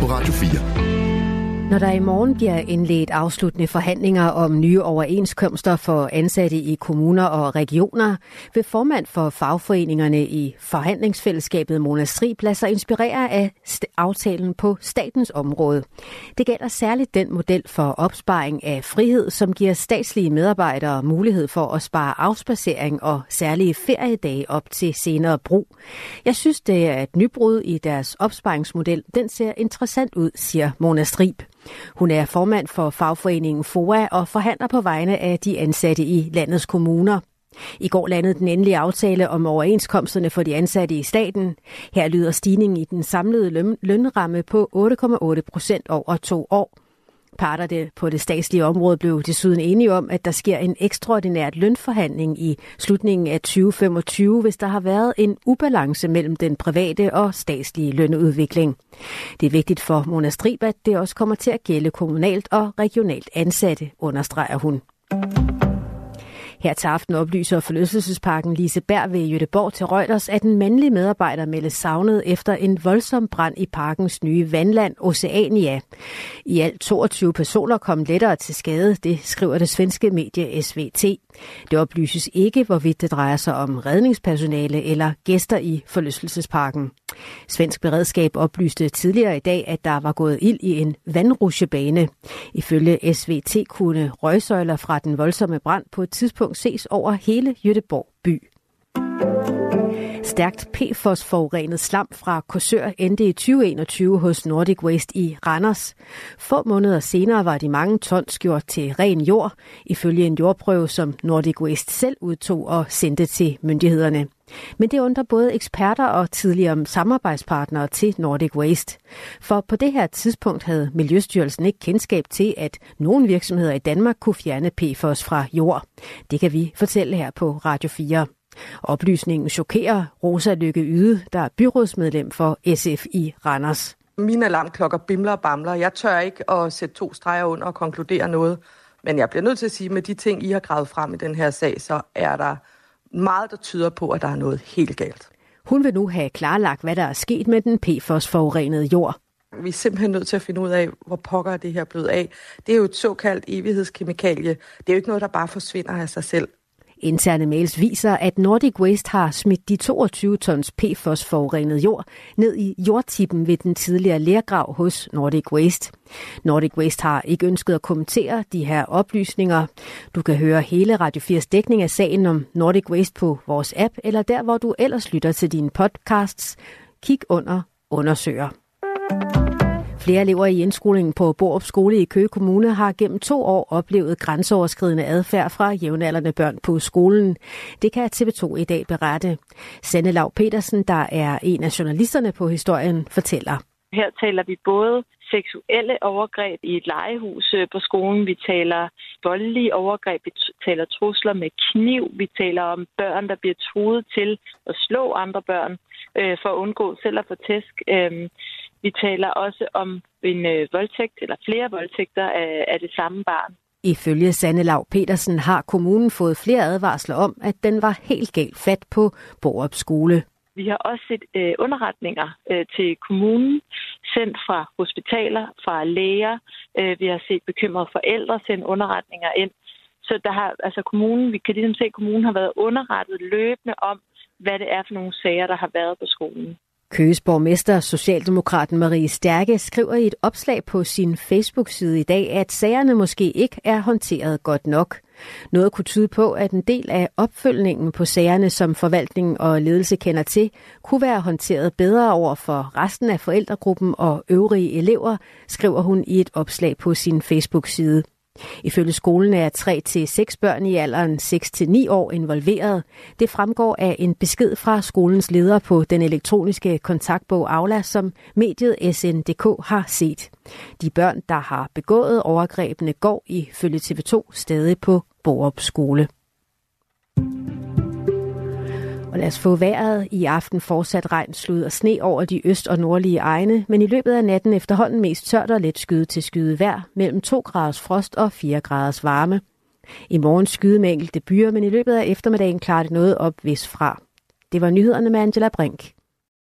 på Radio 4. Når der i morgen bliver indledt afsluttende forhandlinger om nye overenskomster for ansatte i kommuner og regioner, vil formand for fagforeningerne i forhandlingsfællesskabet Mona Strib lade sig inspirere af aftalen på statens område. Det gælder særligt den model for opsparing af frihed, som giver statslige medarbejdere mulighed for at spare afspacering og særlige feriedage op til senere brug. Jeg synes, det er et nybrud i deres opsparingsmodel. Den ser interessant ud, siger Mona Strib. Hun er formand for fagforeningen FOA og forhandler på vegne af de ansatte i landets kommuner. I går landede den endelige aftale om overenskomsterne for de ansatte i staten. Her lyder stigningen i den samlede lønramme på 8,8 procent over to år. Parterne på det statslige område blev desuden enige om, at der sker en ekstraordinært lønforhandling i slutningen af 2025, hvis der har været en ubalance mellem den private og statslige lønudvikling. Det er vigtigt for Mona Strib, at det også kommer til at gælde kommunalt og regionalt ansatte, understreger hun. Her til aften oplyser forlystelsesparken Lise Berg ved Jødeborg til Reuters, at en mandlig medarbejder meldes savnet efter en voldsom brand i parkens nye vandland Oceania. I alt 22 personer kom lettere til skade, det skriver det svenske medie SVT. Det oplyses ikke, hvorvidt det drejer sig om redningspersonale eller gæster i forlystelsesparken. Svensk beredskab oplyste tidligere i dag, at der var gået ild i en vandrusjebane. Ifølge SVT kunne røgsøjler fra den voldsomme brand på et tidspunkt ses over hele Jødeborg by. Stærkt PFOS-forurenet slam fra Korsør endte i 2021 hos Nordic Waste i Randers. Få måneder senere var de mange tons gjort til ren jord, ifølge en jordprøve, som Nordic Waste selv udtog og sendte til myndighederne. Men det undrer både eksperter og tidligere samarbejdspartnere til Nordic Waste. For på det her tidspunkt havde Miljøstyrelsen ikke kendskab til, at nogle virksomheder i Danmark kunne fjerne PFOS fra jord. Det kan vi fortælle her på Radio 4. Oplysningen chokerer Rosa Lykke Yde, der er byrådsmedlem for SF i Randers. Mine alarmklokker bimler og bamler. Jeg tør ikke at sætte to streger under og konkludere noget. Men jeg bliver nødt til at sige, at med de ting, I har gravet frem i den her sag, så er der meget, der tyder på, at der er noget helt galt. Hun vil nu have klarlagt, hvad der er sket med den PFOS-forurenede jord. Vi er simpelthen nødt til at finde ud af, hvor pokker er det her blevet af. Det er jo et såkaldt evighedskemikalie. Det er jo ikke noget, der bare forsvinder af sig selv. Interne mails viser, at Nordic Waste har smidt de 22 tons PFOS forurenet jord ned i jordtippen ved den tidligere lærgrav hos Nordic Waste. Nordic Waste har ikke ønsket at kommentere de her oplysninger. Du kan høre hele Radio 4's dækning af sagen om Nordic Waste på vores app, eller der, hvor du ellers lytter til dine podcasts. Kig under undersøger. Flere elever i indskolingen på Borup Skole i Køge Kommune har gennem to år oplevet grænseoverskridende adfærd fra jævnaldrende børn på skolen. Det kan TV2 i dag berette. Sanne Lav Petersen, der er en af journalisterne på historien, fortæller. Her taler vi både seksuelle overgreb i et legehus øh, på skolen. Vi taler voldelige overgreb. Vi taler trusler med kniv. Vi taler om børn, der bliver truet til at slå andre børn øh, for at undgå selv at få tæsk. Øh, vi taler også om en øh, voldtægt eller flere voldtægter af, af det samme barn. Ifølge Sanne Lav Petersen har kommunen fået flere advarsler om, at den var helt galt fat på Borup skole. Vi har også set øh, underretninger øh, til kommunen, sendt fra hospitaler, fra læger. Øh, vi har set bekymrede forældre sende underretninger ind. Så der har, altså kommunen, vi kan ligesom se, at kommunen har været underrettet løbende om, hvad det er for nogle sager, der har været på skolen. Køges borgmester, Socialdemokraten Marie Stærke, skriver i et opslag på sin Facebook-side i dag, at sagerne måske ikke er håndteret godt nok. Noget kunne tyde på, at en del af opfølgningen på sagerne, som forvaltningen og ledelse kender til, kunne være håndteret bedre over for resten af forældregruppen og øvrige elever, skriver hun i et opslag på sin Facebook-side. Ifølge skolen er 3-6 børn i alderen 6-9 år involveret. Det fremgår af en besked fra skolens leder på den elektroniske kontaktbog Aula, som mediet SNDK har set. De børn, der har begået overgrebene, går ifølge TV2 stadig på Borup skole. Og lad os få vejret. I aften fortsat regn, slud og sne over de øst- og nordlige egne, men i løbet af natten efterhånden mest tørt og let skyde til skyde vejr, mellem 2 graders frost og 4 graders varme. I morgen skyde med enkelte byer, men i løbet af eftermiddagen klarer det noget op fra. Det var nyhederne med Angela Brink.